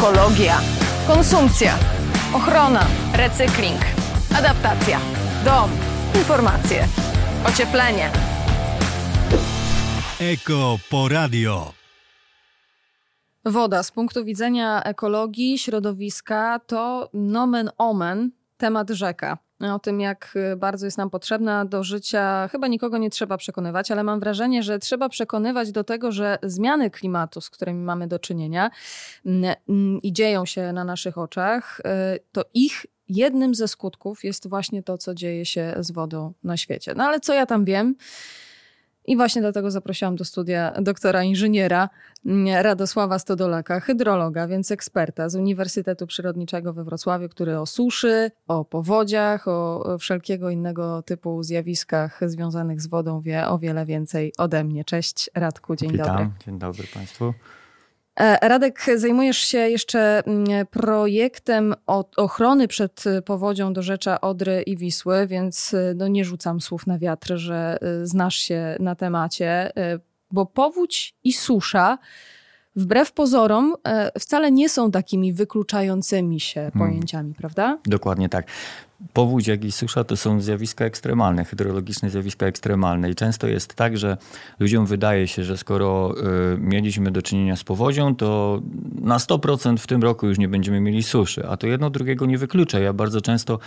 ekologia, konsumpcja, ochrona, recykling, adaptacja, dom, informacje, ocieplenie. Eko Poradio. Woda z punktu widzenia ekologii, środowiska to nomen omen temat rzeka. O tym, jak bardzo jest nam potrzebna do życia, chyba nikogo nie trzeba przekonywać, ale mam wrażenie, że trzeba przekonywać do tego, że zmiany klimatu, z którymi mamy do czynienia mm, mm, i dzieją się na naszych oczach, y, to ich jednym ze skutków jest właśnie to, co dzieje się z wodą na świecie. No ale co ja tam wiem? I właśnie dlatego zaprosiłam do studia doktora inżyniera mm, Radosława Stodolaka, hydrologa, więc eksperta z Uniwersytetu Przyrodniczego we Wrocławiu, który o suszy, o powodziach, o wszelkiego innego typu zjawiskach związanych z wodą wie o wiele więcej ode mnie. Cześć Radku, dzień Witam. dobry. Dzień dobry Państwu. E, Radek, zajmujesz się jeszcze mm, projektem ochrony przed powodzią do rzecza Odry i Wisły, więc e, no nie rzucam słów na wiatr, że e, znasz się na temacie, bo powódź i susza wbrew pozorom wcale nie są takimi wykluczającymi się hmm. pojęciami, prawda? Dokładnie tak. Powódź, jak i susza to są zjawiska ekstremalne, hydrologiczne zjawiska ekstremalne. I często jest tak, że ludziom wydaje się, że skoro y, mieliśmy do czynienia z powodzią, to na 100% w tym roku już nie będziemy mieli suszy. A to jedno drugiego nie wyklucza. Ja bardzo często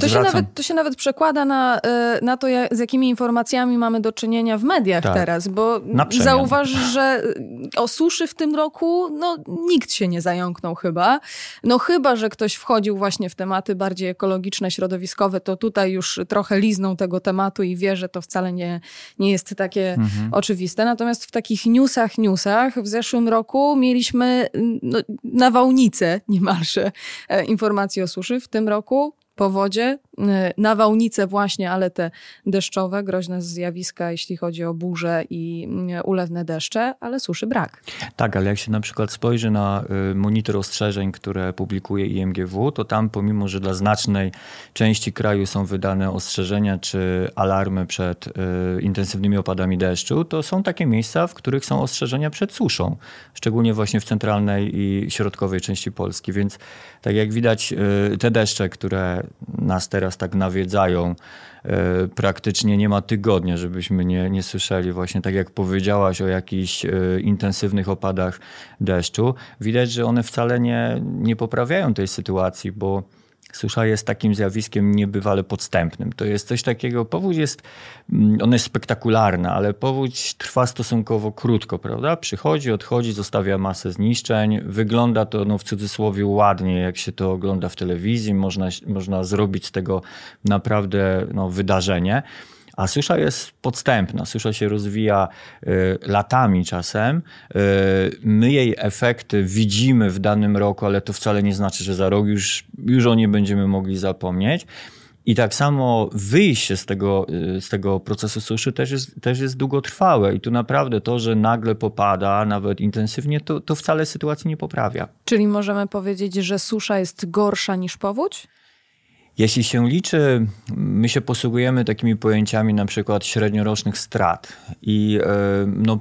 to się, nawet, to się nawet przekłada na, e, na to, jak, z jakimi informacjami mamy do czynienia w mediach tak. teraz, bo zauważ, że o suszy w tym roku no, nikt się nie zająknął chyba. No chyba, że ktoś wchodził właśnie w tematy bardziej ekologiczne, środowiskowe, to tutaj już trochę lizną tego tematu i wie, że to wcale nie, nie jest takie mhm. oczywiste. Natomiast w takich newsach, newsach w zeszłym roku mieliśmy no, nawałnicę niemalże e, informacji o suszy. W tym roku powodzie, y, nawałnice właśnie, ale te deszczowe, groźne zjawiska, jeśli chodzi o burze i y, ulewne deszcze, ale suszy brak. Tak, ale jak się na przykład spojrzy na y, monitor ostrzeżeń, które publikuje IMGW, to tam pomimo, że dla znacznej części kraju są wydane ostrzeżenia czy alarmy przed intensywnymi opadami deszczu, to są takie miejsca, w których są ostrzeżenia przed suszą, szczególnie właśnie w centralnej i środkowej części Polski, więc tak jak widać te deszcze, które nas teraz tak nawiedzają. E, praktycznie nie ma tygodnia, żebyśmy nie, nie słyszeli właśnie, tak jak powiedziałaś, o jakichś e, intensywnych opadach deszczu. Widać, że one wcale nie, nie poprawiają tej sytuacji, bo Susza jest takim zjawiskiem niebywale podstępnym. To jest coś takiego, powódź jest, mm, ona jest spektakularna, ale powódź trwa stosunkowo krótko, prawda? Przychodzi, odchodzi, zostawia masę zniszczeń. Wygląda to no, w cudzysłowie ładnie, jak się to ogląda w telewizji. Można, można zrobić z tego naprawdę no, wydarzenie. A susza jest podstępna, susza się rozwija y, latami czasem. Y, my jej efekty widzimy w danym roku, ale to wcale nie znaczy, że za rok już, już o nie będziemy mogli zapomnieć. I tak samo wyjście z tego, y, z tego procesu suszy też jest, też jest długotrwałe. I tu naprawdę to, że nagle popada, nawet intensywnie, to, to wcale sytuacji nie poprawia. Czyli możemy powiedzieć, że susza jest gorsza niż powódź? Jeśli się liczy, my się posługujemy takimi pojęciami na przykład średniorocznych strat i e, no,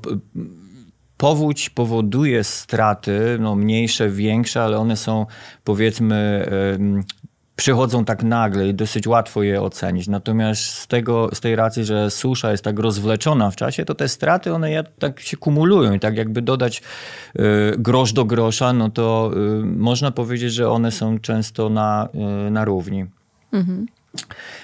powódź powoduje straty, no, mniejsze, większe, ale one są powiedzmy przychodzą tak nagle i dosyć łatwo je ocenić. Natomiast z, tego, z tej racji, że susza jest tak rozwleczona w czasie, to te straty one tak się kumulują i tak jakby dodać y, grosz do grosza, no to można powiedzieć, że one są często na, na równi. Mhm.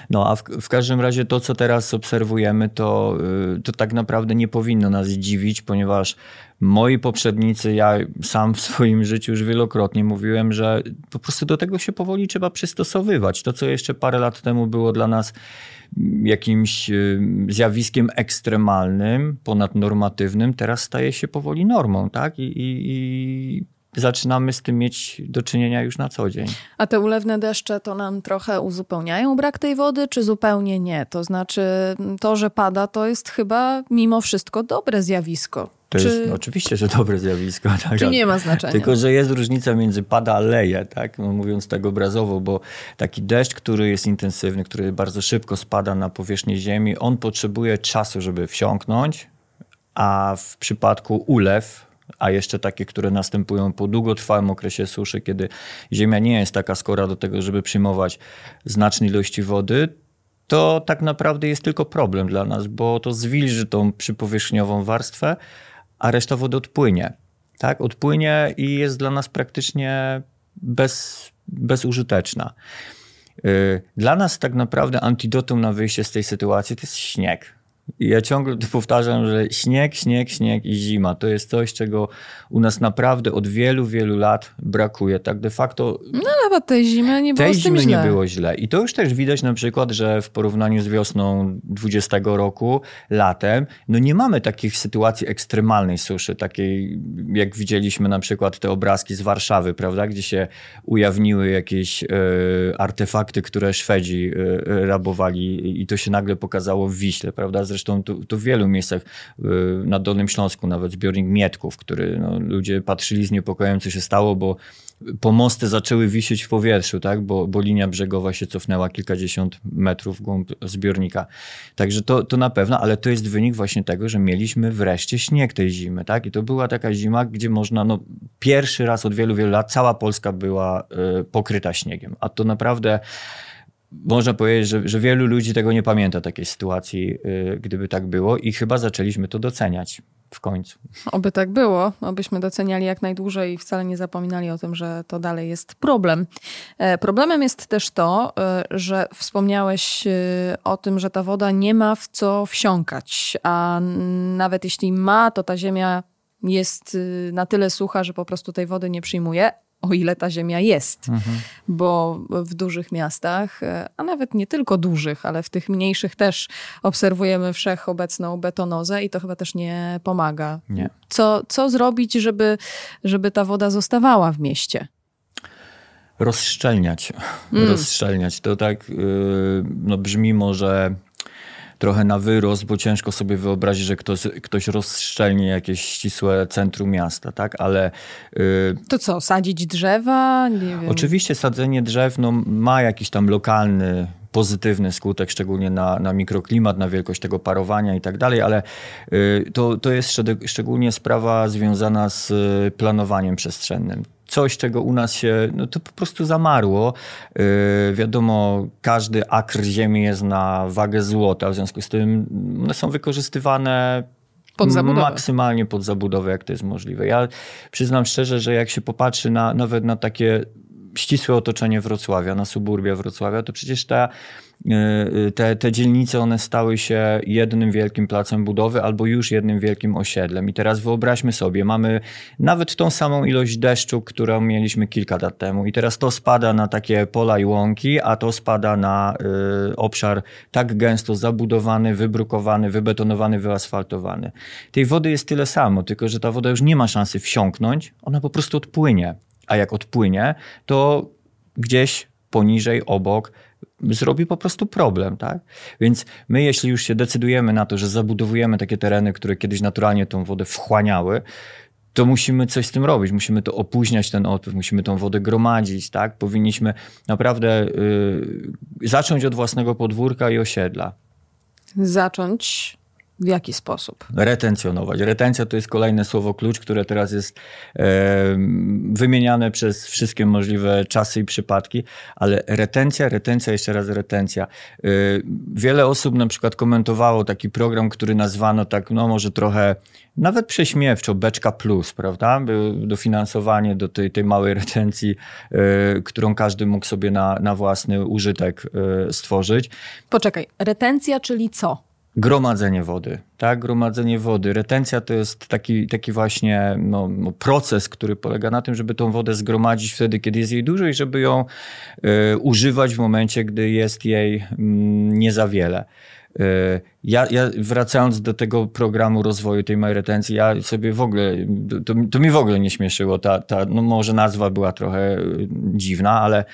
No a w, w, każdym razie to, co teraz obserwujemy, to, y, to tak naprawdę nie powinno nas dziwić, ponieważ moi poprzednicy, ja sam w swoim życiu już wielokrotnie mówiłem, że po prostu do tego się powoli trzeba przystosowywać. To, co jeszcze parę lat temu było dla nas jakimś y, zjawiskiem ekstremalnym, ponadnormatywnym, teraz staje się powoli normą, tak? I, i, i zaczynamy z tym mieć do czynienia już na co dzień. A te ulewne deszcze to nam trochę uzupełniają brak tej wody, czy zupełnie nie? To znaczy, to, że pada, to jest chyba mimo wszystko dobre zjawisko. To czy... jest no, oczywiście, że dobre zjawisko. Tak? Czy nie ma znaczenia? Tylko, że jest różnica między pada a leje, tak? No, mówiąc tak obrazowo, bo taki deszcz, który jest intensywny, który bardzo szybko spada na powierzchnię ziemi, on potrzebuje czasu, żeby wsiąknąć, a w przypadku ulew a jeszcze takie, które następują po długotrwałym okresie suszy, kiedy ziemia nie jest taka skora do tego, żeby przyjmować znaczne ilości wody, to tak naprawdę jest tylko problem dla nas, bo to zwilży tą przypowierzchniową warstwę, a reszta wody odpłynie. Tak, odpłynie i jest dla nas praktycznie bez, bezużyteczna. Y, dla nas tak naprawdę antidotum na wyjście z tej sytuacji to jest śnieg. Ja ciągle powtarzam, że śnieg, śnieg, śnieg i zima to jest coś, czego u nas naprawdę od wielu, wielu lat brakuje. Tak de facto. No chyba tej zimy nie było tej zimy źle. nie było źle. I to już też widać na przykład, że w porównaniu z wiosną 20 roku, latem, no nie mamy takich sytuacji ekstremalnej suszy, takiej jak widzieliśmy na przykład te obrazki z Warszawy, prawda, gdzie się ujawniły jakieś e, artefakty, które Szwedzi e, rabowali i to się nagle pokazało w Wiśle, prawda? Zresztą tu, tu w wielu miejscach y, na Dolnym Śląsku, nawet zbiornik Mietków, który no, ludzie patrzyli z niepokojem, co się stało, bo pomosty zaczęły wisieć w powietrzu, tak? bo, bo linia brzegowa się cofnęła kilkadziesiąt metrów w głąb zbiornika. Także to, to na pewno, ale to jest wynik właśnie tego, że mieliśmy wreszcie śnieg tej zimy. Tak? I to była taka zima, gdzie można, no, pierwszy raz od wielu, wielu lat cała Polska była y, pokryta śniegiem. A to naprawdę można powiedzieć, że, że wielu ludzi tego nie pamięta, takiej sytuacji, y, gdyby tak było, i chyba zaczęliśmy to doceniać w końcu. Oby tak było, obyśmy doceniali jak najdłużej i wcale nie zapominali o tym, że to dalej jest problem. E, Problemem jest też to, e, że wspomniałeś e, o tym, że ta woda nie ma w co wsiąkać, a nawet jeśli ma, to ta ziemia jest y, na tyle sucha, że po prostu tej wody nie przyjmuje, o ile ta ziemia jest. Bo w dużych miastach, e, a nawet nie tylko dużych, ale w tych mniejszych też obserwujemy wszechobecną betonozę i to chyba też nie pomaga. Nie. Co, co zrobić, żeby, żeby ta woda zostawała w mieście? Rozszczelniać. Rozszczelniać. To tak y, no, brzmi może trochę na wyrost, bo ciężko sobie wyobrazić, że ktoś, ktoś rozszczelni jakieś ścisłe centrum miasta, tak? Ale y, To co, sadzić drzewa? Oczywiście sadzenie drzew no, ma jakiś tam lokalny, pozytywny skutek, szczególnie na, na mikroklimat, na wielkość tego parowania i tak dalej, ale y, to, to jest szczeg- szczególnie sprawa związana z y, planowaniem przestrzennym. Coś, czego u nas się, no to po prostu zamarło. Y, wiadomo, każdy akr ziemi jest na wagę złota, w związku z tym one są wykorzystywane Pod zabudowę. maksymalnie pod zabudowę, jak to jest możliwe. Ja przyznam szczerze, że jak się popatrzy na, nawet na takie ścisłe otoczenie Wrocławia, na suburbia Wrocławia, to przecież ta, te, te dzielnice, one stały się jednym wielkim placem budowy albo już jednym wielkim osiedlem. I teraz wyobraźmy sobie, mamy nawet tą samą ilość deszczu, którą mieliśmy kilka lat temu i teraz to spada na takie pola i łąki, a to spada na y, obszar tak gęsto zabudowany, wybrukowany, wybetonowany, wyasfaltowany. Tej wody jest tyle samo, tylko że ta woda już nie ma szansy wsiąknąć, ona po prostu odpłynie. A jak odpłynie, to gdzieś poniżej, obok zrobi po prostu problem, tak? Więc my, jeśli już się decydujemy na to, że zabudowujemy takie tereny, które kiedyś naturalnie tą wodę wchłaniały, to musimy coś z tym robić. Musimy to opóźniać ten odpływ, musimy tą wodę gromadzić, tak? Powinniśmy naprawdę y, zacząć od własnego podwórka i osiedla. Zacząć w jaki sposób? Retencjonować. Retencja to jest kolejne słowo klucz, które teraz jest e, wymieniane przez wszystkie możliwe czasy i przypadki, ale retencja, retencja, jeszcze raz retencja. E, wiele osób na przykład komentowało taki program, który nazwano tak, no może trochę nawet prześmiewczo, Beczka Plus, prawda? Dofinansowanie do tej, tej małej retencji, e, którą każdy mógł sobie na, na własny użytek e, stworzyć. Poczekaj, retencja, czyli co? Gromadzenie wody, tak? Gromadzenie wody. Retencja to jest taki, taki właśnie no, no, proces, który polega na tym, żeby tą wodę zgromadzić wtedy, kiedy jest jej dużo i żeby ją e, używać w momencie, gdy jest jej mm, nie za wiele. E, Ja, ja wracając do tego programu rozwoju tej mojej retencji, ja sobie w ogóle, to, to mi w ogóle nie śmieszyło. Ta, ta, no może nazwa była trochę e, dziwna, ale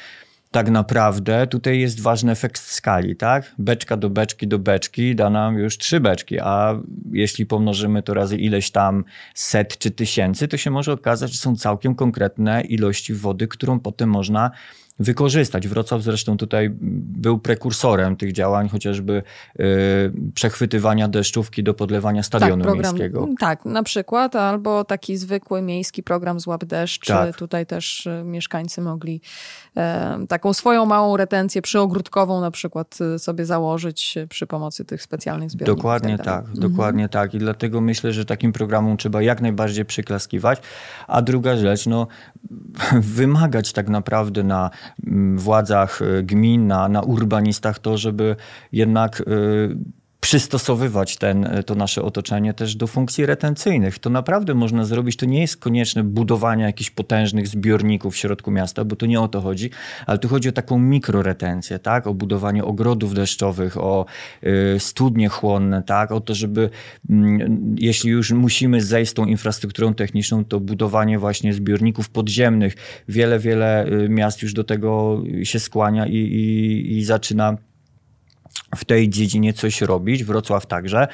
tak naprawdę tutaj jest ważny efekt skali, tak? Beczka do beczki do beczki da nam już trzy beczki, a jeśli pomnożymy to razy ileś tam set czy tysięcy, to się może okazać, że są całkiem konkretne ilości wody, którą potem można wykorzystać. Wrocław zresztą tutaj był prekursorem tych działań, chociażby y, przechwytywania deszczówki do podlewania stadionu tak, program, miejskiego. Tak, na przykład, albo taki zwykły miejski program Złap Deszcz. Tak. Tutaj też y, mieszkańcy mogli taką swoją małą retencję przyogródkową na przykład y, sobie założyć y, przy pomocy tych specjalnych zbiorników. Dokładnie tak. dalej. tak, dokładnie tak. I dlatego myślę, że takim programom trzeba jak najbardziej przyklaskiwać. A druga rzecz, no, wymagać tak naprawdę na mm, władzach y, gmin, na, na urbanistach to, żeby jednak przystosowywać ten, to nasze otoczenie też do funkcji retencyjnych. To naprawdę można zrobić. To nie jest konieczne budowanie jakichś potężnych zbiorników w środku miasta, bo to nie o to chodzi, ale tu chodzi o taką mikroretencję, tak? o budowanie ogrodów deszczowych, o y, studnie chłonne, tak? o to, żeby mm, jeśli już musimy zejść z tą infrastrukturą techniczną, to budowanie właśnie zbiorników podziemnych. Wiele, wiele y, miast już do tego się skłania i, i, i zaczyna w tej dziedzinie coś robić, Wrocław także,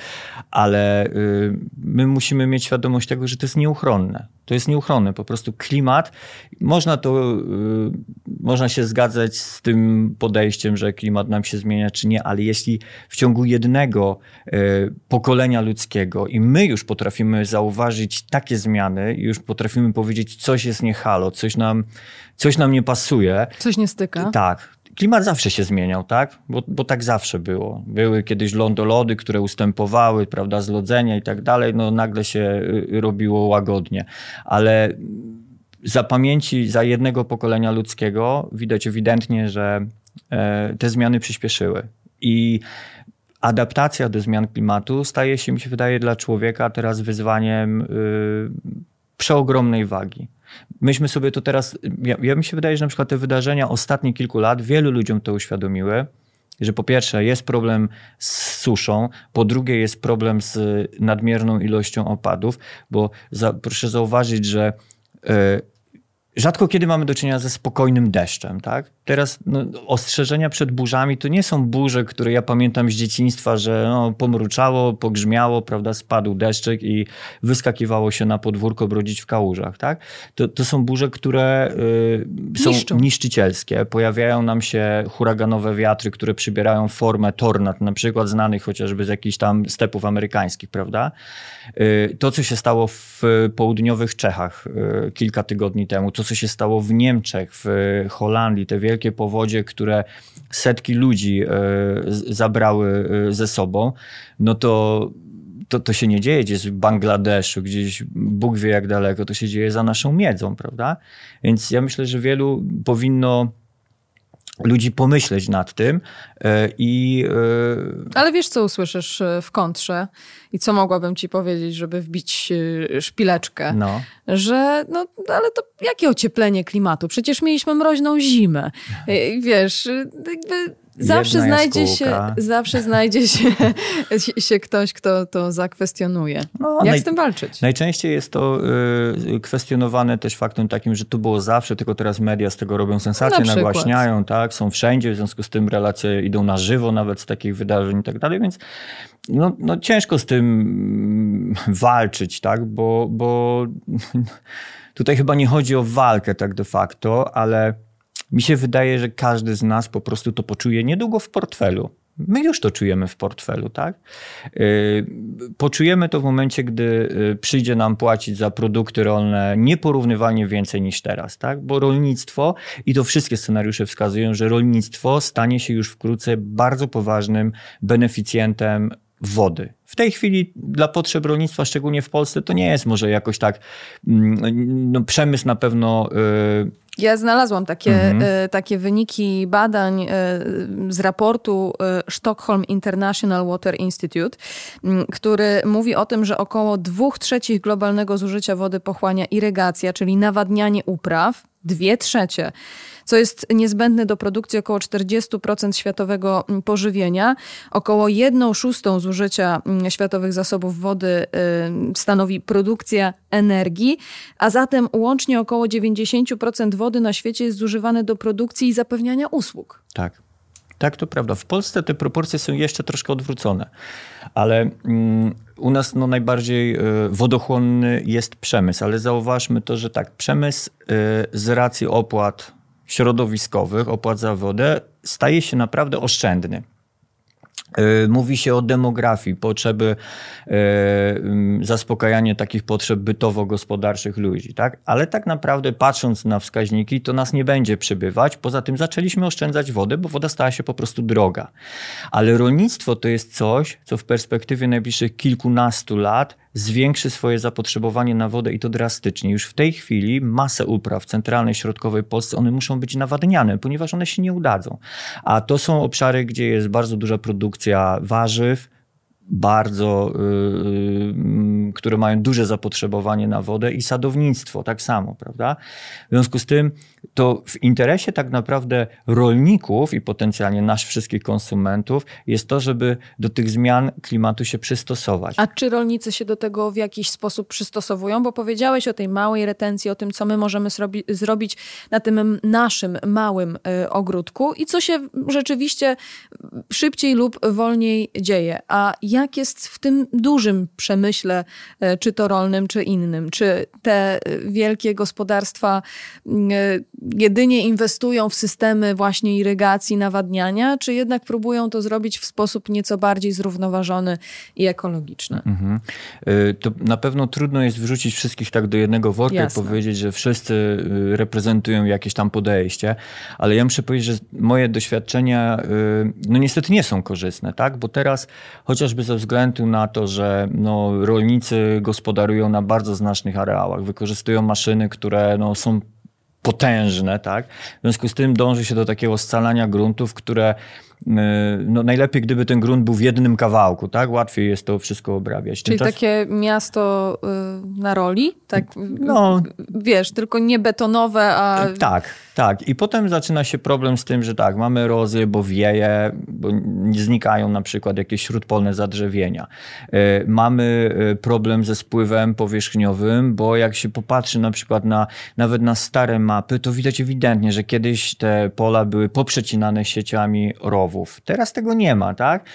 ale y, my musimy mieć świadomość tego, że to jest nieuchronne. To jest nieuchronne, po prostu klimat. Można to, y, można się zgadzać z tym podejściem, że klimat nam się zmienia, czy nie, ale jeśli w ciągu jednego y, pokolenia ludzkiego i my już potrafimy zauważyć takie zmiany, już potrafimy powiedzieć, coś jest nie halo, coś nam, coś nam nie pasuje. Coś nie styka. Tak, klimat zawsze się zmieniał, tak? Bo, bo tak zawsze było. Były kiedyś lądolody, które ustępowały, prawda, zlodzenia i tak dalej, no nagle się y, robiło łagodnie. Ale za pamięci, za jednego pokolenia ludzkiego widać ewidentnie, że e, te zmiany przyspieszyły. I adaptacja do zmian klimatu staje się, mi się wydaje, dla człowieka teraz wyzwaniem y, przeogromnej wagi. Myśmy sobie to teraz, ja, ja mi się wydaje, że na przykład te wydarzenia ostatnich kilku lat wielu ludziom to uświadomiły, że po pierwsze jest problem z suszą, po drugie jest problem z nadmierną ilością opadów, bo za, proszę zauważyć, że y, rzadko kiedy mamy do czynienia ze spokojnym deszczem, tak? Teraz no, ostrzeżenia przed burzami to nie są burze, które ja pamiętam z dzieciństwa, że no, pomruczało, pogrzmiało, prawda, spadł deszczyk i wyskakiwało się na podwórko brodzić w kałużach, tak? To, to są burze, które y, są Niszczą. niszczycielskie. Pojawiają nam się huraganowe wiatry, które przybierają formę tornad, na przykład znanych chociażby z jakichś tam stepów amerykańskich, prawda? Y, to, co się stało w południowych Czechach y, kilka tygodni temu, to, co się stało w Niemczech, w Holandii, te wielkie powodzie, które setki ludzi z- zabrały y, ze sobą, no to to, to się nie dzieje gdzieś w Bangladeszu, gdzieś Bóg wie jak daleko, to się dzieje za naszą miedzą, prawda? Więc ja myślę, że wielu powinno ludzi pomyśleć nad tym e, i e, Ale wiesz, co usłyszysz y, w kontrze i co mogłabym ci powiedzieć, żeby wbić szpileczkę? no, że no ale to jakie ocieplenie klimatu? Przecież mieliśmy mroźną zimę. Wiesz, jakby zawsze znajdzie się, zawsze znajdzie się, się ktoś, kto to zakwestionuje. No, Jak naj- z tym walczyć? Najczęściej jest to y, kwestionowane też faktem takim, że to było zawsze, tylko teraz media z tego robią sensację, Na nagłaśniają, tak, są wszędzie, w związku z tym relacje idą na żywo nawet z takich wydarzeń i tak dalej, więc no, no ciężko z tym mm, walczyć, tak, bo, bo tutaj chyba nie chodzi o walkę tak de facto, ale mi się wydaje, że każdy z nas po prostu to poczuje niedługo w portfelu. My już to czujemy w portfelu, tak? Yy, Poczujemy to w momencie, gdy yy, przyjdzie nam płacić za produkty rolne nieporównywalnie więcej niż teraz, tak? Bo rolnictwo i to wszystkie scenariusze wskazują, że rolnictwo stanie się już wkrótce bardzo poważnym beneficjentem wody. W tej chwili dla potrzeb rolnictwa, szczególnie w Polsce, to nie jest może jakoś tak, mm, no przemysł na pewno yy, Ja znalazłam takie, Mhm. e, takie wyniki badań e, z raportu e, Stockholm International Water Institute, który mówi o tym, że około 2 trzecich globalnego zużycia wody pochłania irygacja, czyli nawadnianie upraw, 2 trzecie, co jest niezbędne do produkcji około 40% światowego m, pożywienia. Około 1 szóstą zużycia m, światowych zasobów wody y, stanowi produkcja energii, a zatem łącznie około 90% wody na świecie jest zużywane do produkcji i zapewniania usług. Tak. Tak, to prawda. W Polsce te proporcje są jeszcze troszkę odwrócone, ale mm, u nas no, najbardziej y, wodochłonny jest przemysł, ale zauważmy to, że tak, przemysł y, z racji opłat środowiskowych, opłat za wodę staje się naprawdę oszczędny. E, mówi się o demografii, potrzeby, e, zaspokajanie takich potrzeb bytowo-gospodarczych ludzi, tak? Ale tak naprawdę patrząc na wskaźniki, to nas nie będzie przybywać. Poza tym zaczęliśmy oszczędzać wodę, bo woda stała się po prostu droga. Ale rolnictwo to jest coś, co w perspektywie najbliższych kilkunastu lat zwiększy swoje zapotrzebowanie na wodę i to drastycznie. Już w tej chwili masę upraw w centralnej, środkowej Polsce, one muszą być nawadniane, ponieważ one się nie udadzą. A to są obszary, gdzie jest bardzo duża produkcja warzyw, bardzo, yy, które mają duże zapotrzebowanie na wodę i sadownictwo tak samo, prawda? W związku z tym to w interesie tak naprawdę rolników i potencjalnie nasz wszystkich konsumentów jest to, żeby do tych zmian klimatu się przystosować. A czy rolnicy się do tego w jakiś sposób przystosowują? Bo powiedziałeś o tej małej retencji, o tym, co my możemy zrobi zrobić na tym naszym małym y, ogródku i co się rzeczywiście szybciej lub wolniej dzieje. A jak jest w tym dużym przemyśle, y, czy to rolnym, czy innym? Czy te wielkie gospodarstwa y, jedynie inwestują w systemy właśnie irygacji, nawadniania, czy jednak próbują to zrobić w sposób nieco bardziej zrównoważony i ekologiczny? Mhm. Y, to na pewno trudno jest wrzucić wszystkich tak do jednego worka Jasne. i powiedzieć, że wszyscy y, reprezentują jakieś tam podejście, ale ja muszę powiedzieć, że moje doświadczenia y, no niestety nie są korzystne, tak? bo teraz chociażby ze względu na to, że no, rolnicy gospodarują na bardzo znacznych areałach, wykorzystują maszyny, które no, są potężne, tak? W związku z tym dąży się do takiego scalania gruntów, które no najlepiej, gdyby ten grunt był w jednym kawałku, tak? Łatwiej jest to wszystko obrabiać. Czyli takie miasto y, na roli? Tak, no, wiesz, tylko nie betonowe, a... Tak, tak. I potem zaczyna się problem z tym, że tak, mamy erozję, bo wieje, bo znikają na przykład jakieś śródpolne zadrzewienia. Mamy problem ze spływem powierzchniowym, bo jak się popatrzy na przykład na, nawet na stare mapy, to widać ewidentnie, że kiedyś te pola były poprzecinane sieciami rowów Teraz tego nie ma, tak?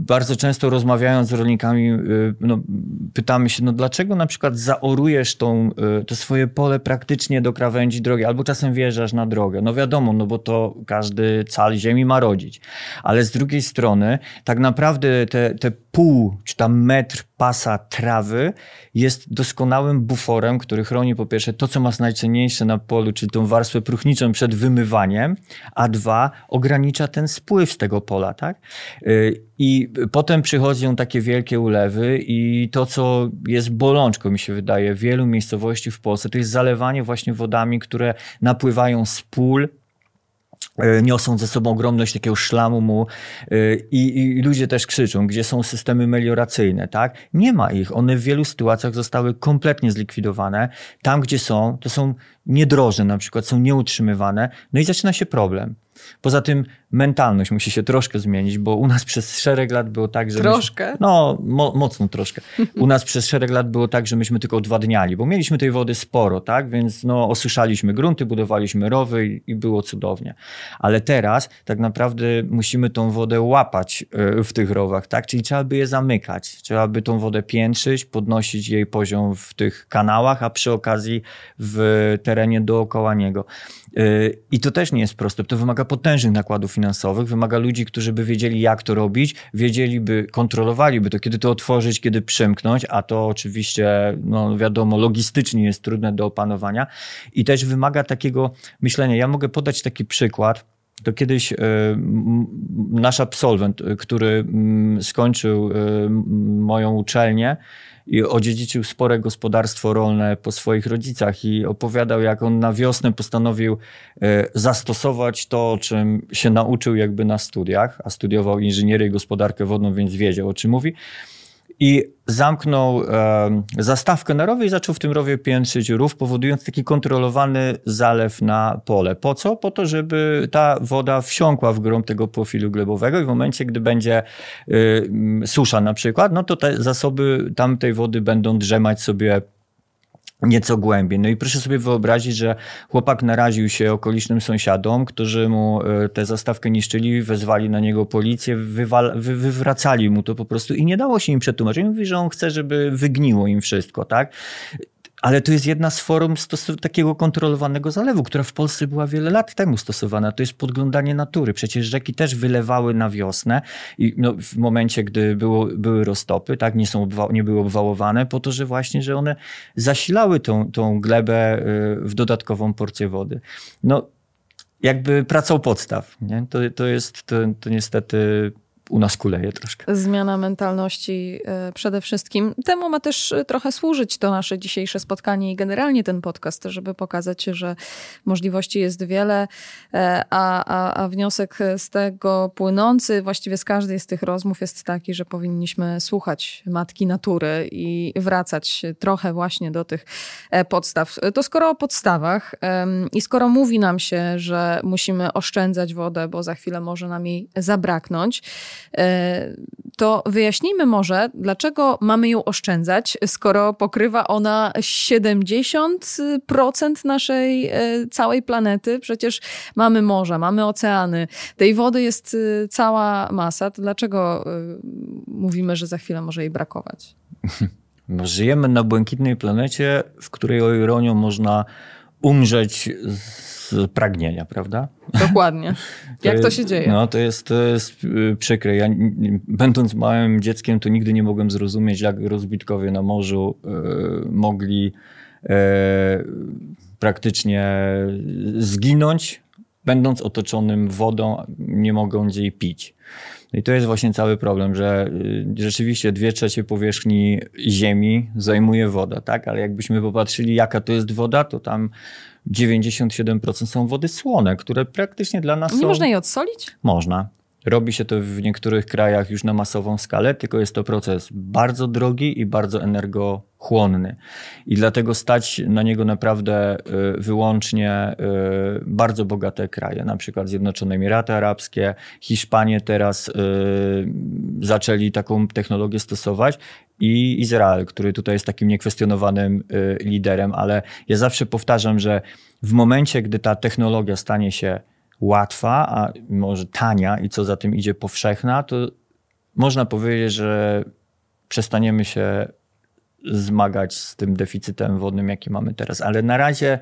Y, bardzo często rozmawiając z rolnikami, y, no, pytamy się, no dlaczego na przykład zaorujesz tą, y, to swoje pole praktycznie do krawędzi drogi, albo czasem wjeżdżasz na drogę. No wiadomo, no bo to każdy cal ziemi ma rodzić. Ale z drugiej strony, tak naprawdę te, te pół czy tam metr pasa trawy jest doskonałym buforem, który chroni po pierwsze to, co ma najcenniejsze na polu, czyli tą warstwę próchniczą przed wymywaniem, a dwa, ogranicza ten spływ z tego pola, tak? I potem przychodzą takie wielkie ulewy i to, co jest bolączką, mi się wydaje, wielu miejscowości w Polsce, to jest zalewanie właśnie wodami, które napływają z pól, e, niosą ze sobą ogromność takiego szlamu mu e, i, i, ludzie też krzyczą, gdzie są systemy melioracyjne, tak? Nie ma ich. One w wielu sytuacjach zostały kompletnie zlikwidowane. Tam, gdzie są, to są niedroże na przykład, są nieutrzymywane. No i zaczyna się problem. Poza tym mentalność musi się troszkę zmienić, bo u nas przez szereg lat było tak, że. Troszkę? Myśmy, no, mo, mocno troszkę. U nas przez szereg lat było tak, że myśmy tylko odwadniali, bo mieliśmy tej wody sporo, tak? Więc no, osuszaliśmy grunty, budowaliśmy rowy i, i było cudownie. Ale teraz tak naprawdę musimy tą wodę łapać e, w tych rowach, tak? Czyli trzeba by je zamykać. Trzeba by tą wodę piętrzyć, podnosić jej poziom w tych kanałach, a przy okazji w terenie dookoła niego. I to też nie jest proste. To wymaga potężnych nakładów finansowych, wymaga ludzi, którzy by wiedzieli, jak to robić, wiedzieliby, kontrolowaliby to, kiedy to otworzyć, kiedy przymknąć, a to oczywiście, no wiadomo, logistycznie jest trudne do opanowania i też wymaga takiego myślenia. Ja mogę podać taki przykład. To kiedyś y, nasz absolwent, który y, skończył y, moją uczelnię, i odziedziczył spore gospodarstwo rolne po swoich rodzicach i opowiadał, jak on na wiosnę postanowił e, zastosować to, czym się nauczył jakby na studiach, a studiował inżynierię i gospodarkę wodną, więc wiedział, o czym mówi i zamknął e, zastawkę na rowie i zaczął w tym rowie piętrzyć rów, powodując taki kontrolowany zalew na pole. Po co? Po to, żeby ta woda wsiąkła w grunt tego profilu glebowego i w momencie, gdy będzie y, susza na przykład, no to te zasoby tamtej wody będą drzemać sobie nieco głębiej. No i proszę sobie wyobrazić, że chłopak naraził się okolicznym sąsiadom, którzy mu e, tę zastawkę niszczyli, wezwali na niego policję, wywal, wy, wywracali mu to po prostu i nie dało się im przetłumaczyć. Mówi, że on chce, żeby wygniło im wszystko, tak? Ale to jest jedna z form takiego kontrolowanego zalewu, która w Polsce była wiele lat temu stosowana. To jest podglądanie natury. Przecież rzeki też wylewały na wiosnę i no, w momencie, gdy było, były roztopy, tak, nie, są nie były obwałowane, po to, że właśnie, że one zasilały tą, tą glebę y, w dodatkową porcję wody. No, jakby pracą podstaw. Nie? To, to jest to, to niestety u nas kuleje troszkę. Zmiana mentalności e, przede wszystkim. Temu ma też e, trochę służyć to nasze dzisiejsze spotkanie i generalnie ten podcast, żeby pokazać, że możliwości jest wiele, e, a, a, a wniosek z tego płynący właściwie z każdej z tych rozmów jest taki, że powinniśmy słuchać matki natury i wracać trochę właśnie do tych podstaw. To skoro o podstawach i skoro mówi nam się, że musimy oszczędzać wodę, bo za chwilę może nam jej zabraknąć, to wyjaśnijmy może, dlaczego mamy ją oszczędzać, skoro pokrywa ona 70% naszej e, całej planety. Przecież mamy morza, mamy oceany, tej wody jest e, cała masa. To dlaczego mówimy, że za chwilę może jej brakować? No, żyjemy na błękitnej planecie, w której o ironią można umrzeć z pragnienia, prawda? Dokładnie. To Jak to się dzieje? No, to jest, to jest y, przykre. Ja, będąc małym dzieckiem, to nigdy nie mogłem zrozumieć, jak rozbitkowie na morzu y, mogli y, praktycznie zginąć, będąc otoczonym wodą, nie mogąc jej pić. I to jest właśnie cały problem, że rzeczywiście dwie trzecie powierzchni Ziemi zajmuje woda, tak? Ale jakbyśmy popatrzyli, jaka to jest woda, to tam 97% są wody słone, które praktycznie dla nas Nie są... można jej odsolić? Można. Robi się to w niektórych krajach już na masową skalę, tylko jest to proces bardzo drogi i bardzo energochłonny. I dlatego stać na niego naprawdę y, wyłącznie y, bardzo bogate kraje, na przykład Zjednoczone Emiraty Arabskie, Hiszpanie teraz y, zaczęli taką technologię stosować i Izrael, który tutaj jest takim niekwestionowanym liderem, ale ja zawsze powtarzam, że w momencie, gdy ta technologia stanie się łatwa, a może tania i co za tym idzie powszechna, to można powiedzieć, że przestaniemy się zmagać z tym deficytem wodnym, jaki mamy teraz. Ale na razie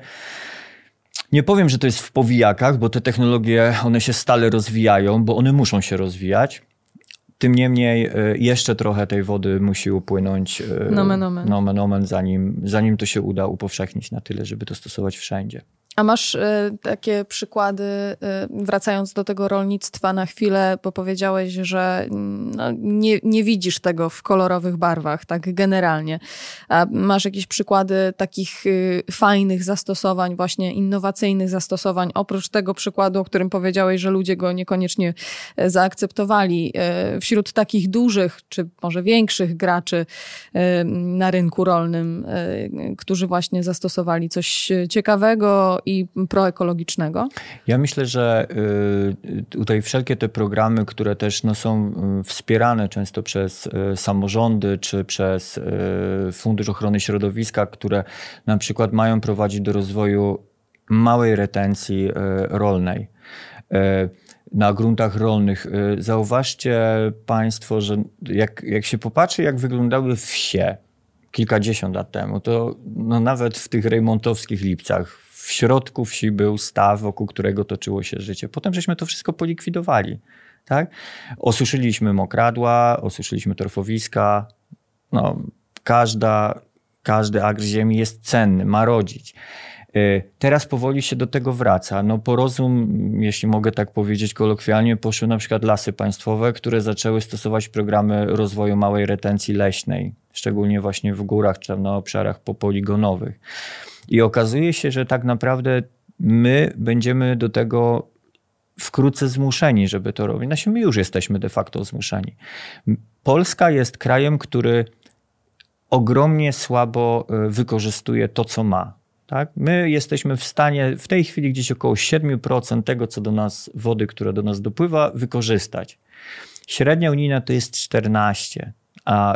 nie powiem, że to jest w powijakach, bo te technologie, one się stale rozwijają, bo one muszą się rozwijać. Tym niemniej e, jeszcze trochę tej wody musi upłynąć e, nomen omen. Nomen omen, zanim, zanim to się uda upowszechnić na tyle, żeby to stosować wszędzie. A masz y, takie przykłady, y, wracając do tego rolnictwa na chwilę, bo powiedziałeś, że no, nie, nie widzisz tego w kolorowych barwach, tak generalnie. A masz jakieś przykłady takich y, fajnych zastosowań, właśnie innowacyjnych zastosowań, oprócz tego przykładu, o którym powiedziałeś, że ludzie go niekoniecznie e, zaakceptowali. E, wśród takich dużych, czy może większych graczy e, na rynku rolnym, którzy właśnie zastosowali coś ciekawego, i proekologicznego? Ja myślę, że y, tutaj wszelkie te programy, które też no, są y, wspierane często przez y, samorządy czy przez Fundusz Ochrony Środowiska, które na przykład mają prowadzić do rozwoju małej retencji rolnej na gruntach rolnych. Zauważcie Państwo, że jak, jak się popatrzy, jak wyglądały wsie kilkadziesiąt lat temu, to no nawet w tych rejmontowskich lipcach, w środku wsi był staw, wokół którego toczyło się życie. Potem żeśmy to wszystko polikwidowali. Tak? Osuszyliśmy mokradła, osuszyliśmy torfowiska. No, każda, każdy agr ziemi jest cenny, ma rodzić. Y, teraz powoli się do tego wraca. No po rozum, jeśli mogę tak powiedzieć kolokwialnie, poszły na przykład lasy państwowe, które zaczęły stosować programy rozwoju małej retencji leśnej, szczególnie właśnie w górach czy na obszarach popoligonowych. I okazuje się, że tak naprawdę my będziemy do tego wkrótce zmuszeni, żeby to robić. Znaczy, my już jesteśmy de facto zmuszeni. Polska jest krajem, który ogromnie słabo e, wykorzystuje to, co ma. Tak? My jesteśmy w stanie w tej chwili gdzieś około 7% tego, co do nas, wody, która do nas dopływa, wykorzystać. Średnia unijna to jest 14 a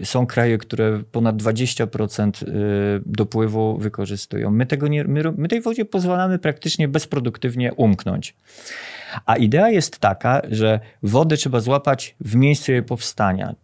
y, są kraje, które ponad 20% y, dopływu wykorzystują. My, tego nie, my, my tej wodzie pozwalamy praktycznie bezproduktywnie umknąć. A idea jest taka, że wodę trzeba złapać w miejscu jej powstania.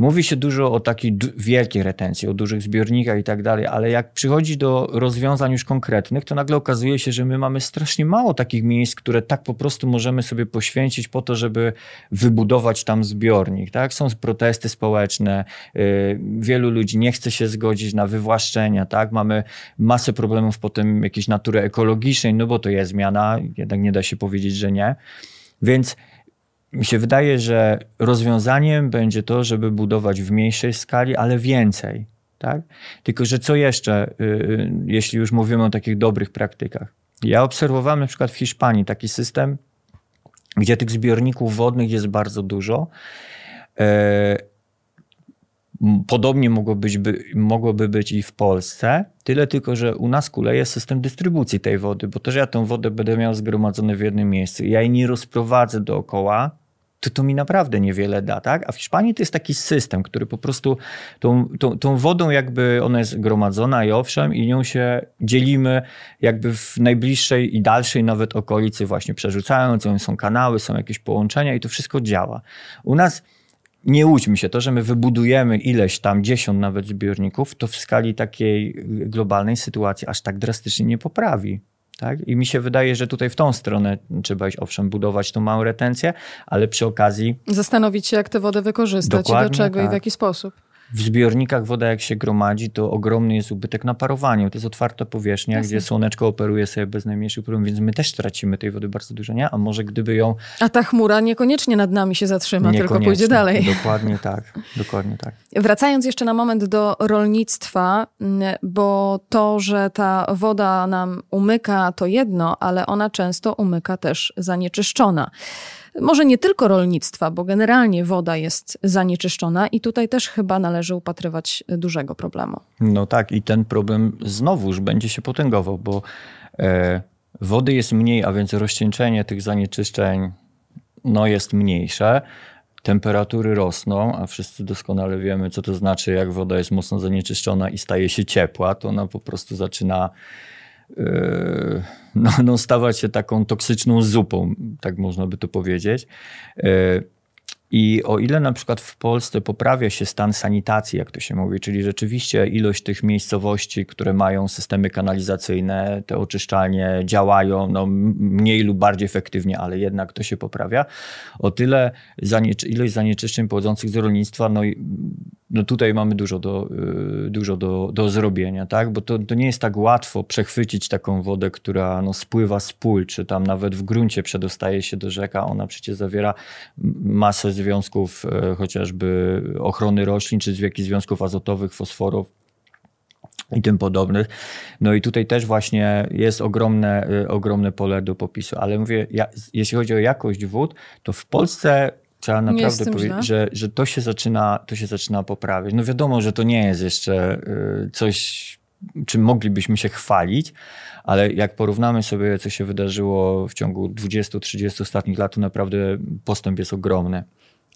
Mówi się dużo o takiej wielkiej retencji, o dużych zbiornikach i tak dalej, ale jak przychodzi do rozwiązań już konkretnych, to nagle okazuje się, że my mamy strasznie mało takich miejsc, które tak po prostu możemy sobie poświęcić po to, żeby wybudować tam zbiornik. Tak? Są protesty społeczne, yy, wielu ludzi nie chce się zgodzić na wywłaszczenia, tak? mamy masę problemów potem jakiejś natury ekologicznej, no bo to jest zmiana, jednak nie da się powiedzieć, że nie. Więc mi się wydaje, że rozwiązaniem będzie to, żeby budować w mniejszej skali, ale więcej. Tak? Tylko, że co jeszcze, yy, jeśli już mówimy o takich dobrych praktykach? Ja obserwowałem na przykład w Hiszpanii taki system, gdzie tych zbiorników wodnych jest bardzo dużo. Yy, Podobnie mogłoby być, by, mogłoby być i w Polsce, tyle tylko, że u nas kuleje system dystrybucji tej wody, bo to, że ja tę wodę będę miał zgromadzoną w jednym miejscu, ja jej nie rozprowadzę dookoła, to to mi naprawdę niewiele da, tak? A w Hiszpanii to jest taki system, który po prostu tą, tą, tą wodą jakby ona jest gromadzona i owszem i nią się dzielimy jakby w najbliższej i dalszej nawet okolicy właśnie przerzucając, są kanały, są jakieś połączenia i to wszystko działa. U nas nie łudźmy się, to, że my wybudujemy ileś tam, dziesiąt nawet zbiorników, to w skali takiej globalnej sytuacji aż tak drastycznie nie poprawi. Tak? I mi się wydaje, że tutaj w tą stronę trzeba iść, owszem, budować tą małą retencję, ale przy okazji. Zastanowić się, jak tę wodę wykorzystać do czego tak. i w tak. jaki sposób w zbiornikach woda jak się gromadzi, to ogromny jest ubytek na parowaniu. To jest otwarta powierzchnia, Jasne. gdzie słoneczko operuje sobie bez najmniejszych problemów, więc my też tracimy tej wody bardzo dużo, nie? A może gdyby ją... A ta chmura niekoniecznie nad nami się zatrzyma, tylko pójdzie dalej. Dokładnie tak, dokładnie tak. Wracając jeszcze na moment do rolnictwa, bo to, że ta woda nam umyka, to jedno, ale ona często umyka też zanieczyszczona może nie tylko rolnictwa, bo generalnie woda jest zanieczyszczona i tutaj też chyba należy upatrywać dużego problemu. No tak, i ten problem znowuż będzie się potęgował, bo e, wody jest mniej, a więc rozcieńczenie tych zanieczyszczeń no, jest mniejsze. Temperatury rosną, a wszyscy doskonale wiemy, co to znaczy, jak woda jest mocno zanieczyszczona i staje się ciepła, to ona po prostu zaczyna no, no, stawać się taką toksyczną zupą, tak można by to powiedzieć. Yy, I o ile na przykład w Polsce poprawia się stan sanitacji, jak to się mówi, czyli rzeczywiście ilość tych miejscowości, które mają systemy kanalizacyjne, te oczyszczalnie działają no, mniej lub bardziej efektywnie, ale jednak to się poprawia, o tyle zanieczy ilość zanieczyszczeń pochodzących z rolnictwa no, no tutaj mamy dużo do, y, dużo do, do zrobienia, tak? bo to, to nie jest tak łatwo przechwycić taką wodę, która no, spływa z pól, czy tam nawet w gruncie przedostaje się do rzeka. Ona przecież zawiera masę związków e, chociażby ochrony roślin, czy jakichś związków azotowych, fosforów i tym podobnych. No i tutaj też właśnie jest ogromne, y, ogromne pole do popisu. Ale mówię, ja, jeśli chodzi o jakość wód, to w Polsce trzeba naprawdę powiedzieć, że, że to, się zaczyna, to się zaczyna poprawiać. No wiadomo, że to nie jest jeszcze y, coś, czym moglibyśmy się chwalić, ale jak porównamy sobie, co się wydarzyło w ciągu 20-30 ostatnich lat, to naprawdę postęp jest ogromny.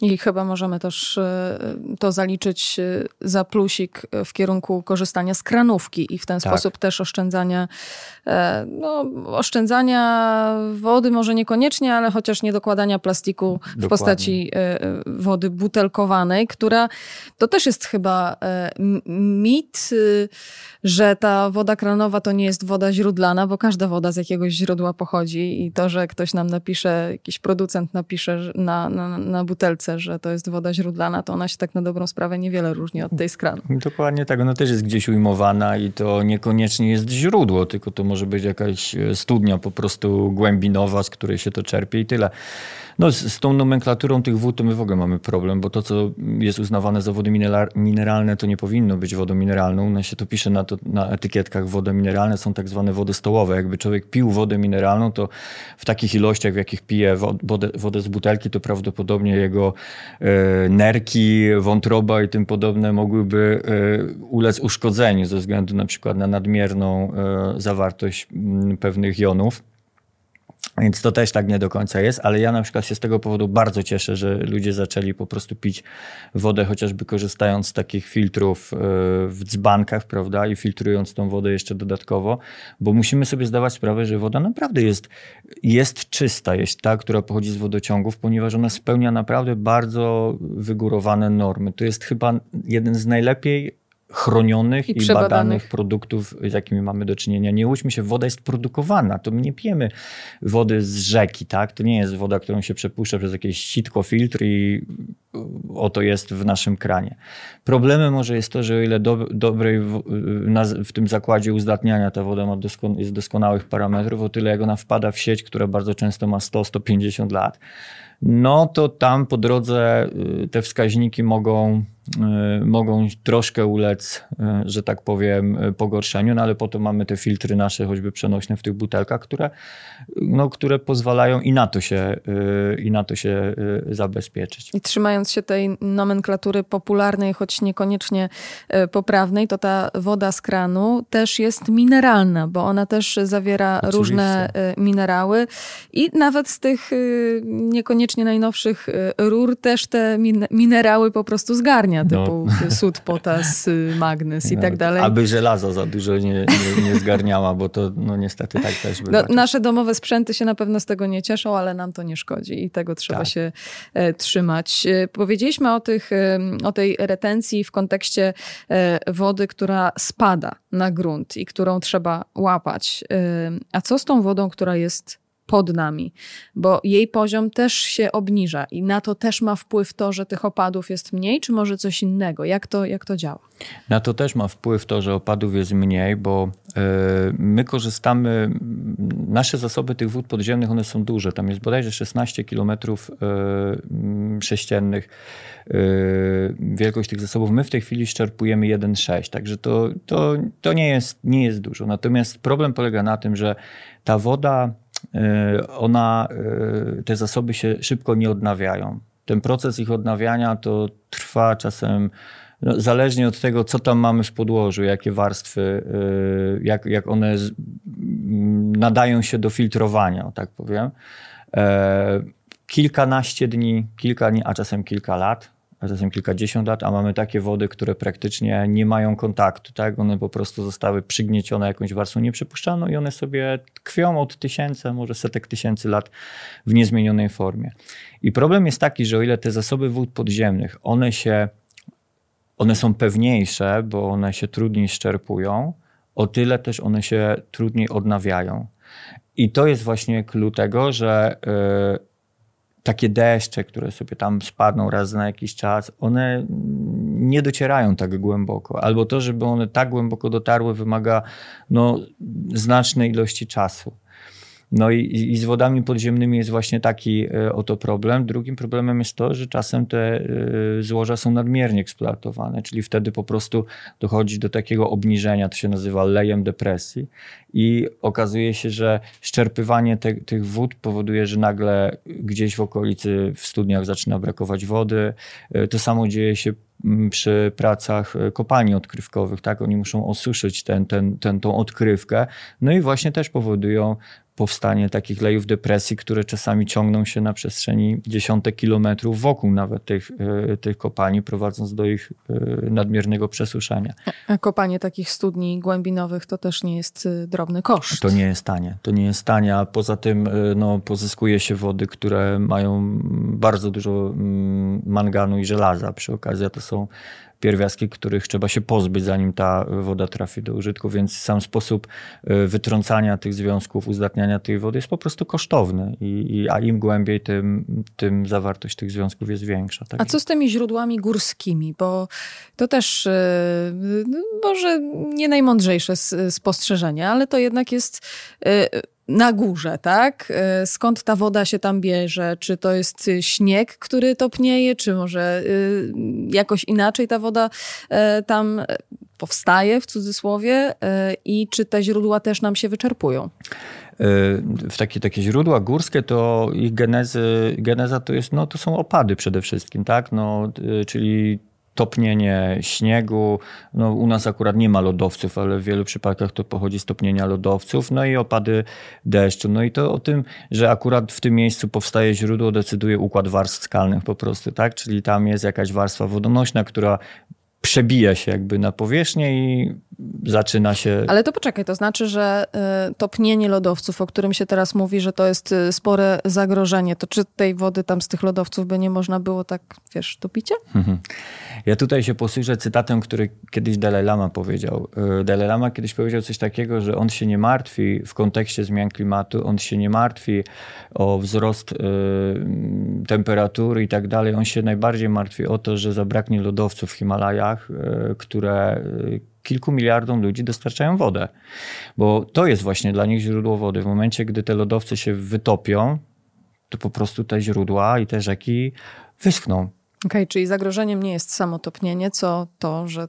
I chyba możemy też e, to zaliczyć e, za plusik w kierunku korzystania z kranówki i w ten tak. sposób też oszczędzania, e, no, oszczędzania wody, może niekoniecznie, ale chociaż nie dokładania plastiku Dokładnie. w postaci wody butelkowanej, która to też jest chyba mit, że ta woda kranowa to nie jest woda źródlana, bo każda woda z jakiegoś źródła pochodzi i to, że ktoś nam napisze, jakiś producent napisze na, na, na butelce, że to jest woda źródlana, to ona się tak na dobrą sprawę niewiele różni od tej z kranu. Dokładnie tak. Ona też jest gdzieś ujmowana i to niekoniecznie jest źródło, tylko to może być jakaś e, studnia po prostu głębinowa, z której się to czerpie i tyle. No, z, z, tą nomenklaturą tych wód to my w ogóle mamy problem, bo to, co jest uznawane za wody mineralne, to nie powinno być wodą mineralną. No się to pisze na, to, na etykietkach. Wody mineralne są tak zwane wody stołowe. Jakby człowiek pił wodę mineralną, to w takich ilościach, w jakich pije wodę, wodę z butelki, to prawdopodobnie jego e, nerki, wątroba i tym podobne mogłyby e, ulec uszkodzeniu ze względu na przykład na nadmierną e, zawartość m, pewnych jonów. Więc to też tak nie do końca jest, ale ja na przykład się z tego powodu bardzo cieszę, że ludzie zaczęli po prostu pić wodę, chociażby korzystając z takich filtrów e, w dzbankach, prawda, i filtrując tą wodę jeszcze dodatkowo, bo musimy sobie zdawać sprawę, że woda naprawdę jest, jest czysta, jest ta, która pochodzi z wodociągów, ponieważ ona spełnia naprawdę bardzo wygórowane normy. To jest chyba jeden z najlepiej chronionych i, i badanych produktów, z jakimi mamy do czynienia. Nie łudźmy się, woda jest produkowana. To my nie pijemy wody z rzeki, tak? To nie jest woda, którą się przepuszcza przez jakieś sitko, filtr i oto jest w naszym kranie. Problemem może jest to, że o ile do, dobrej w, w, tym zakładzie uzdatniania ta woda ma doskon, jest doskonałych parametrów, o tyle jak ona wpada w sieć, która bardzo często ma 100-150 lat, no to tam po drodze y, te wskaźniki mogą Y, mogą troszkę ulec, y, że tak powiem, pogorszeniu, no ale potem mamy te filtry nasze, choćby przenośne w tych butelkach, które, no, które pozwalają i na to się, i na to się zabezpieczyć. I trzymając się tej nomenklatury popularnej, choć niekoniecznie poprawnej, to ta woda z kranu też jest mineralna, bo ona też zawiera Oczywiście. różne minerały i nawet z tych niekoniecznie najnowszych rur też te minerały po prostu zgarnia no. typu no. sód, potas, y, magnez i tak dalej. Aby żelazo za dużo nie, nie, nie zgarniała, bo to no niestety tak też bywa. No, nasze domowe sprzęty się na pewno z tego nie cieszą, ale nam to nie szkodzi i tego trzeba tak. się e, trzymać. E, powiedzieliśmy o, tych, e, o tej retencji w kontekście e, wody, która spada na grunt i którą trzeba łapać. E, a co z tą wodą, która jest pod nami, bo jej poziom też się obniża i na to też ma wpływ to, że tych opadów jest mniej, czy może coś innego? Jak to, jak to działa? Na to też ma wpływ to, że opadów jest mniej, bo e, my korzystamy, nasze zasoby tych wód podziemnych, one są duże. Tam jest bodajże 16 kilometrów e, sześciennych e, wielkość tych zasobów. My w tej chwili szczerpujemy 1,6, także to, to, to nie, jest, nie jest dużo. Natomiast problem polega na tym, że ta woda ona, e, te zasoby się szybko nie odnawiają. Ten proces ich odnawiania to trwa czasem no, zależnie od tego, co tam mamy w podłożu, jakie warstwy, e, jak, jak one nadają się do filtrowania, tak powiem. Kilkanaście dni, kilka dni, a czasem kilka lat czasem kilkadziesiąt lat, a mamy takie wody, które praktycznie nie mają kontaktu, tak? One po prostu zostały przygniecione jakąś warstwą nieprzypuszczalną i one sobie tkwią od tysięcy, może setek tysięcy lat w niezmienionej formie. I problem jest taki, że o ile te zasoby wód podziemnych, one się, one są pewniejsze, bo one się trudniej szczerpują, o tyle też one się trudniej odnawiają. I to jest właśnie clue tego, że yy, takie deszcze, które sobie tam spadną raz na jakiś czas, one nie docierają tak głęboko. Albo to, żeby one tak głęboko dotarły, wymaga no, znacznej ilości czasu. No i, i, z wodami podziemnymi jest właśnie taki e, oto problem. Drugim problemem jest to, że czasem te e, złoża są nadmiernie eksploatowane, czyli wtedy po prostu dochodzi do takiego obniżenia, to się nazywa lejem depresji i okazuje się, że szczerpywanie te, tych wód powoduje, że nagle gdzieś w okolicy w studniach zaczyna brakować wody. E, to samo dzieje się przy pracach kopalni odkrywkowych, tak? Oni muszą osuszyć ten, ten, ten, tą odkrywkę, no i właśnie też powodują powstanie takich lejów depresji, które czasami ciągną się na przestrzeni dziesiątek kilometrów wokół nawet tych, e, tych kopalni, prowadząc do ich e, nadmiernego przesuszenia. A kopanie takich studni głębinowych to też nie jest e, drobny koszt. To nie jest tanie. To nie jest tanie, a poza tym no, pozyskuje się wody, które mają bardzo dużo mm, manganu i żelaza przy okazji, to są pierwiastki, których trzeba się pozbyć, zanim ta woda trafi do użytku, więc sam sposób e, wytrącania tych związków, uzdatniania tej wody jest po prostu kosztowny, I, i a im głębiej, tym, tym zawartość tych związków jest większa. Tak? A co z tymi źródłami górskimi? Bo to też no, może nie najmądrzejsze spostrzeżenie, ale to jednak jest e, na górze, tak? E, skąd ta woda się tam bierze? Czy to jest śnieg, który topnieje, czy może y, jakoś inaczej ta woda e, tam powstaje, w cudzysłowie, e, i czy te źródła też nam się wyczerpują? W takie, takie źródła górskie to ich genezy, geneza to jest, no to są opady przede wszystkim, tak? No, czyli topnienie śniegu. No, u nas akurat nie ma lodowców, ale w wielu przypadkach to pochodzi z topnienia lodowców, no i opady deszczu. No i to o tym, że akurat w tym miejscu powstaje źródło, decyduje układ warstw skalnych po prostu, tak? Czyli tam jest jakaś warstwa wodonośna, która przebija się jakby na powierzchnię i zaczyna się. Ale to poczekaj, to znaczy, że y, topnienie lodowców, o którym się teraz mówi, że to jest y, spore zagrożenie, to czy tej wody tam z tych lodowców by nie można było tak, wiesz, topicie? Mhm. Ja tutaj się posłużę cytatem, który kiedyś Dalai Lama powiedział. Y, Dalai Lama kiedyś powiedział coś takiego, że on się nie martwi w kontekście zmian klimatu, on się nie martwi o wzrost temperatury i tak dalej. On się najbardziej martwi o to, że zabraknie lodowców w Himalajach, y, które kilku miliardom ludzi dostarczają wodę. Bo to jest właśnie dla nich źródło wody. W momencie, gdy te lodowce się wytopią, to po prostu te źródła i te rzeki wyschną. Okej, okay, czyli zagrożeniem nie jest samo topnienie, co to, że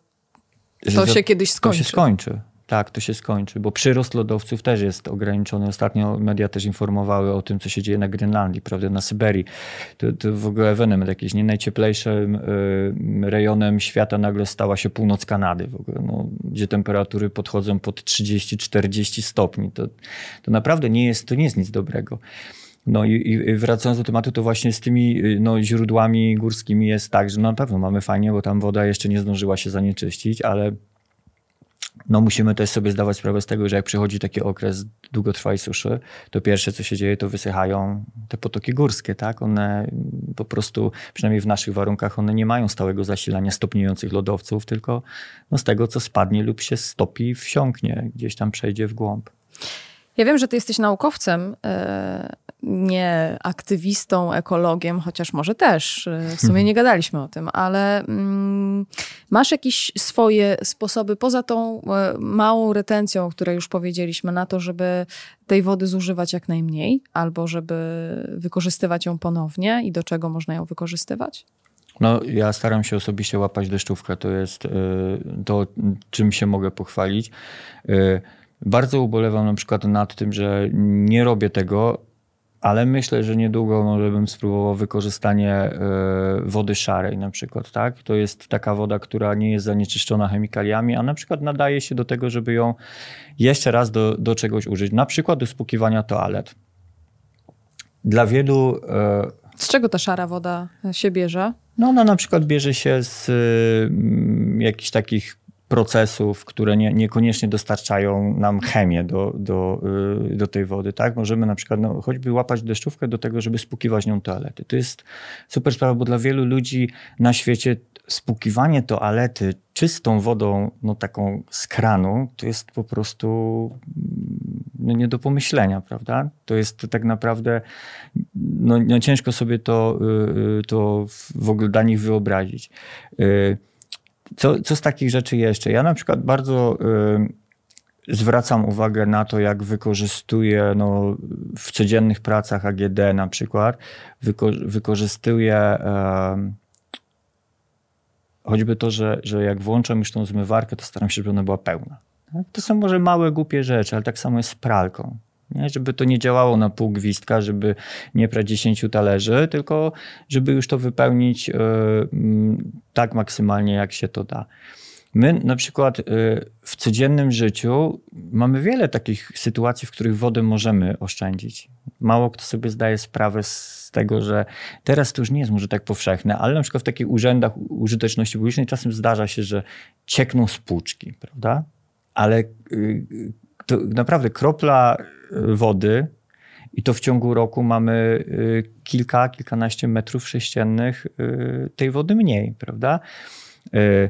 to że się kiedyś skończy. To się skończy. Tak, to się skończy, bo przyrost lodowców też jest ograniczony. Ostatnio media też informowały o tym, co się dzieje na Grenlandii, prawda, na Syberii. To, to w ogóle ewenement jakiś, nie najcieplejszym y, rejonem świata nagle stała się północ Kanady, w ogóle, no, gdzie temperatury podchodzą pod 30-40 stopni. To, to naprawdę nie jest, to nie jest nic dobrego. No i, i, wracając do tematu, to właśnie z tymi y, no, źródłami górskimi jest tak, że no, na pewno mamy fajnie, bo tam woda jeszcze nie zdążyła się zanieczyścić, ale no musimy też sobie zdawać sprawę z tego, że jak przychodzi taki okres długotrwałej suszy, to pierwsze co się dzieje, to wysychają te potoki górskie, tak? One po prostu, przynajmniej w naszych warunkach, one nie mają stałego zasilania stopniujących lodowców, tylko no, z tego, co spadnie lub się stopi, wsiąknie, gdzieś tam przejdzie w głąb. Ja wiem, że ty jesteś naukowcem, e, nie aktywistą, ekologiem, chociaż może też. E, w sumie nie gadaliśmy o tym, ale mm, masz jakieś swoje sposoby poza tą e, małą retencją, o której już powiedzieliśmy, na to, żeby tej wody zużywać jak najmniej, albo żeby wykorzystywać ją ponownie i do czego można ją wykorzystywać? No, ja staram się osobiście łapać deszczówkę. To jest to, czym się mogę pochwalić. Bardzo ubolewam na przykład nad tym, że nie robię tego, ale myślę, że niedługo może bym spróbował wykorzystanie e, wody szarej na przykład, tak? To jest taka woda, która nie jest zanieczyszczona chemikaliami, a na przykład nadaje się do tego, żeby ją jeszcze raz do, do czegoś użyć, na przykład do spłukiwania toalet. Dla wielu... E, z czego ta szara woda się bierze? No ona na przykład bierze się z y, jakichś takich procesów, które nie, niekoniecznie dostarczają nam chemię do, do, y, do tej wody. Tak? Możemy na przykład no, choćby łapać deszczówkę do tego, żeby spłukiwać nią toalety. To jest super sprawa, bo dla wielu ludzi na świecie spłukiwanie toalety czystą wodą, no taką z kranu, to jest po prostu no, nie do pomyślenia, prawda? To jest tak naprawdę, no, no ciężko sobie to, y, y, to w ogóle dla nich wyobrazić. Co, co z takich rzeczy jeszcze? Ja na przykład bardzo y, zwracam uwagę na to, jak wykorzystuję no, w codziennych pracach AGD na przykład, wyko wykorzystuję y, choćby to, że, że jak włączam już tą zmywarkę, to staram się, żeby ona była pełna. Tak? To są może małe, głupie rzeczy, ale tak samo jest z pralką. Nie? Żeby to nie działało na pół gwizdka, żeby nie prać 10 talerzy, tylko żeby już to wypełnić yy, tak maksymalnie, jak się to da. My na przykład yy, w codziennym życiu mamy wiele takich sytuacji, w których wodę możemy oszczędzić. Mało kto sobie zdaje sprawę z tego, że teraz to już nie jest może tak powszechne, ale na przykład w takich urzędach użyteczności publicznej czasem zdarza się, że ciekną spłuczki, prawda? Ale yy, to naprawdę kropla wody i to w ciągu roku mamy y, kilka, kilkanaście metrów sześciennych y, tej wody mniej, prawda? Y,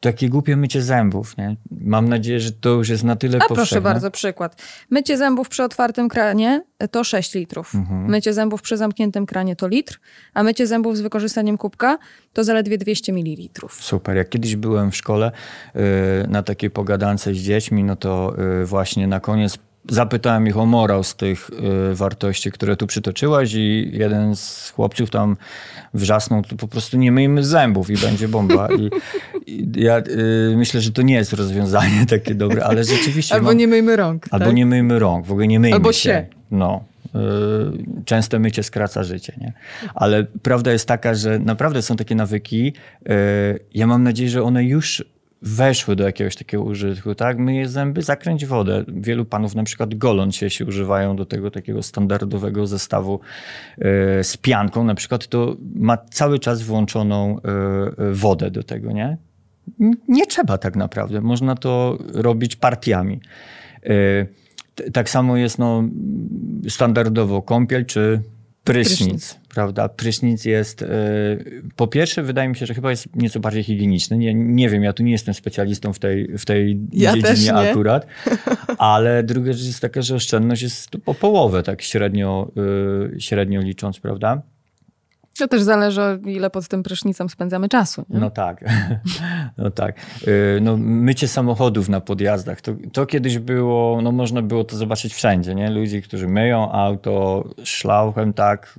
takie głupie mycie zębów. Nie? Mam nadzieję, że to już jest na tyle A powszechne. proszę bardzo, przykład. Mycie zębów przy otwartym kranie to 6 litrów. Mhm. Mycie zębów przy zamkniętym kranie to litr, a mycie zębów z wykorzystaniem kubka to zaledwie 200 ml. Super. Jak kiedyś byłem w szkole na takiej pogadance z dziećmi, no to właśnie na koniec zapytałem ich o morał z tych y, wartości, które tu przytoczyłaś i jeden z chłopców tam wrzasnął, to po prostu nie myjmy zębów i będzie bomba. I, i ja y, myślę, że to nie jest rozwiązanie takie dobre, ale rzeczywiście... Albo mam, nie myjmy rąk. Albo tak? nie myjmy rąk, w ogóle nie myjmy Albo się. się. No. y, częste mycie skraca życie, nie? Ale prawda jest taka, że naprawdę są takie nawyki. y, Ja mam nadzieję, że one już weszły do jakiegoś takiego użytku, tak? Myję zęby, zakręć wodę. Wielu panów na przykład goląc się, się używają do tego takiego standardowego zestawu y, z pianką, na przykład to ma cały czas włączoną y, y, wodę do tego, nie? Nie trzeba tak naprawdę. Można to robić partiami. Y, t- Tak samo jest no, standardowo kąpiel czy prysznic, Prysznic. prawda? Prysznic jest, y, po pierwsze wydaje mi się, że chyba jest nieco bardziej higieniczny. Nie, nie wiem, ja tu nie jestem specjalistą w tej, w tej Ja dziedzinie nie. akurat, ale druga rzecz jest taka, że oszczędność jest po połowę, tak średnio, y, średnio licząc, prawda? To też zależy, ile pod tym prysznicem spędzamy czasu. Nie? No tak, no tak. Y, No, mycie samochodów na podjazdach, to, to kiedyś było, no można było to zobaczyć wszędzie, nie? Ludzi, którzy myją auto szlauchem, tak,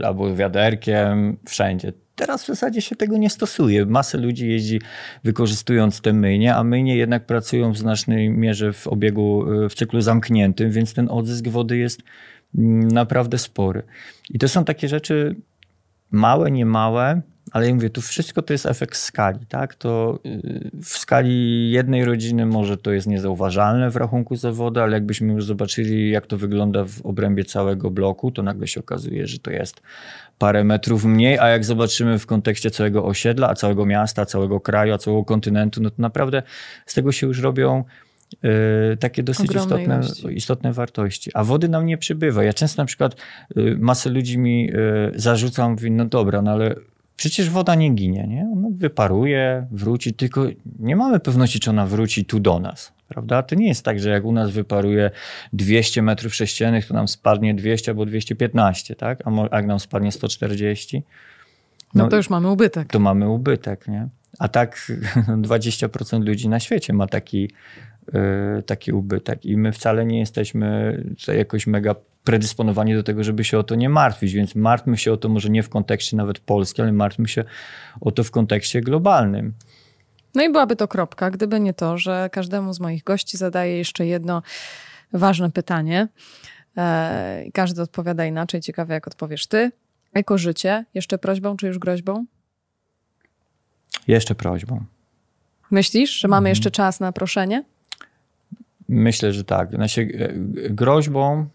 y, albo wiaderkiem, wszędzie. Teraz w zasadzie się tego nie stosuje. Masę ludzi jeździ wykorzystując te myjnie, a myjnie jednak pracują w znacznej mierze w obiegu, y, w cyklu zamkniętym, więc ten odzysk wody jest mm, naprawdę spory. I to są takie rzeczy, małe, niemałe, ale ja mówię, tu wszystko to jest efekt skali, tak? To y, w skali jednej rodziny może to jest niezauważalne w rachunku za wodę, ale jakbyśmy już zobaczyli, jak to wygląda w obrębie całego bloku, to nagle się okazuje, że to jest parę metrów mniej, a jak zobaczymy w kontekście całego osiedla, a całego miasta, całego kraju, a całego kontynentu, no to naprawdę z tego się już robią takie dosyć Ogromne istotne, ilości. istotne wartości. A wody nam nie przybywa. Ja często na przykład y, masę ludzi mi y, zarzuca, mówi, no dobra, no ale przecież woda nie ginie, nie? Ona wyparuje, wróci, tylko nie mamy pewności, czy ona wróci tu do nas, prawda? To nie jest tak, że jak u nas wyparuje 200 metrów sześciennych, to nam spadnie 200 albo 215, tak? A jak nam spadnie 140, No to już mamy ubytek. to mamy ubytek, nie? A tak 20% ludzi na świecie ma taki, y, taki ubytek i my wcale nie jesteśmy jakoś mega predysponowani do tego, żeby się o to nie martwić, więc martwmy się o to może nie w kontekście nawet Polski, ale martwmy się o to w kontekście globalnym. No i byłaby to kropka, gdyby nie to, że każdemu z moich gości zadaję jeszcze jedno ważne pytanie. E, każdy odpowiada inaczej. Ciekawe, jak odpowiesz ty. Ekożycie, jeszcze prośbą, czy już groźbą? Jeszcze prośbą. Myślisz, że mamy jeszcze czas na proszenie? Myślę, że tak. Znaczy, e, groźbą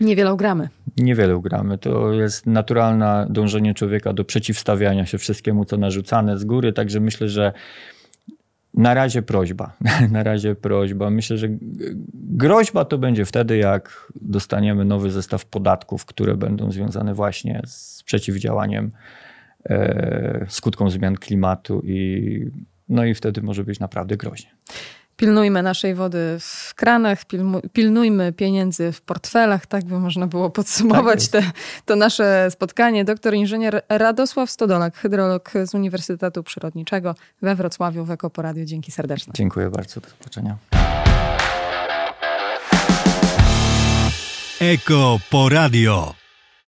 Niewiele gramy. Niewiele ugramy. To jest naturalne dążenie człowieka do przeciwstawiania się wszystkiemu, co narzucane z góry. Także myślę, że na razie prośba. Na razie prośba. Myślę, że groźba to będzie wtedy, jak dostaniemy nowy zestaw podatków, które będą związane właśnie z przeciwdziałaniem e, skutkom zmian klimatu i no i wtedy może być naprawdę groźnie. Pilnujmy naszej wody w kranach, pilnujmy pieniędzy w portfelach, tak by można było podsumować Tak te, to nasze spotkanie. Doktor inżynier Radosław Stodolak, hydrolog z Uniwersytetu Przyrodniczego we Wrocławiu w Ekoporadio. Dzięki serdeczne. Dziękuję bardzo. Do zobaczenia. Eko Poradio.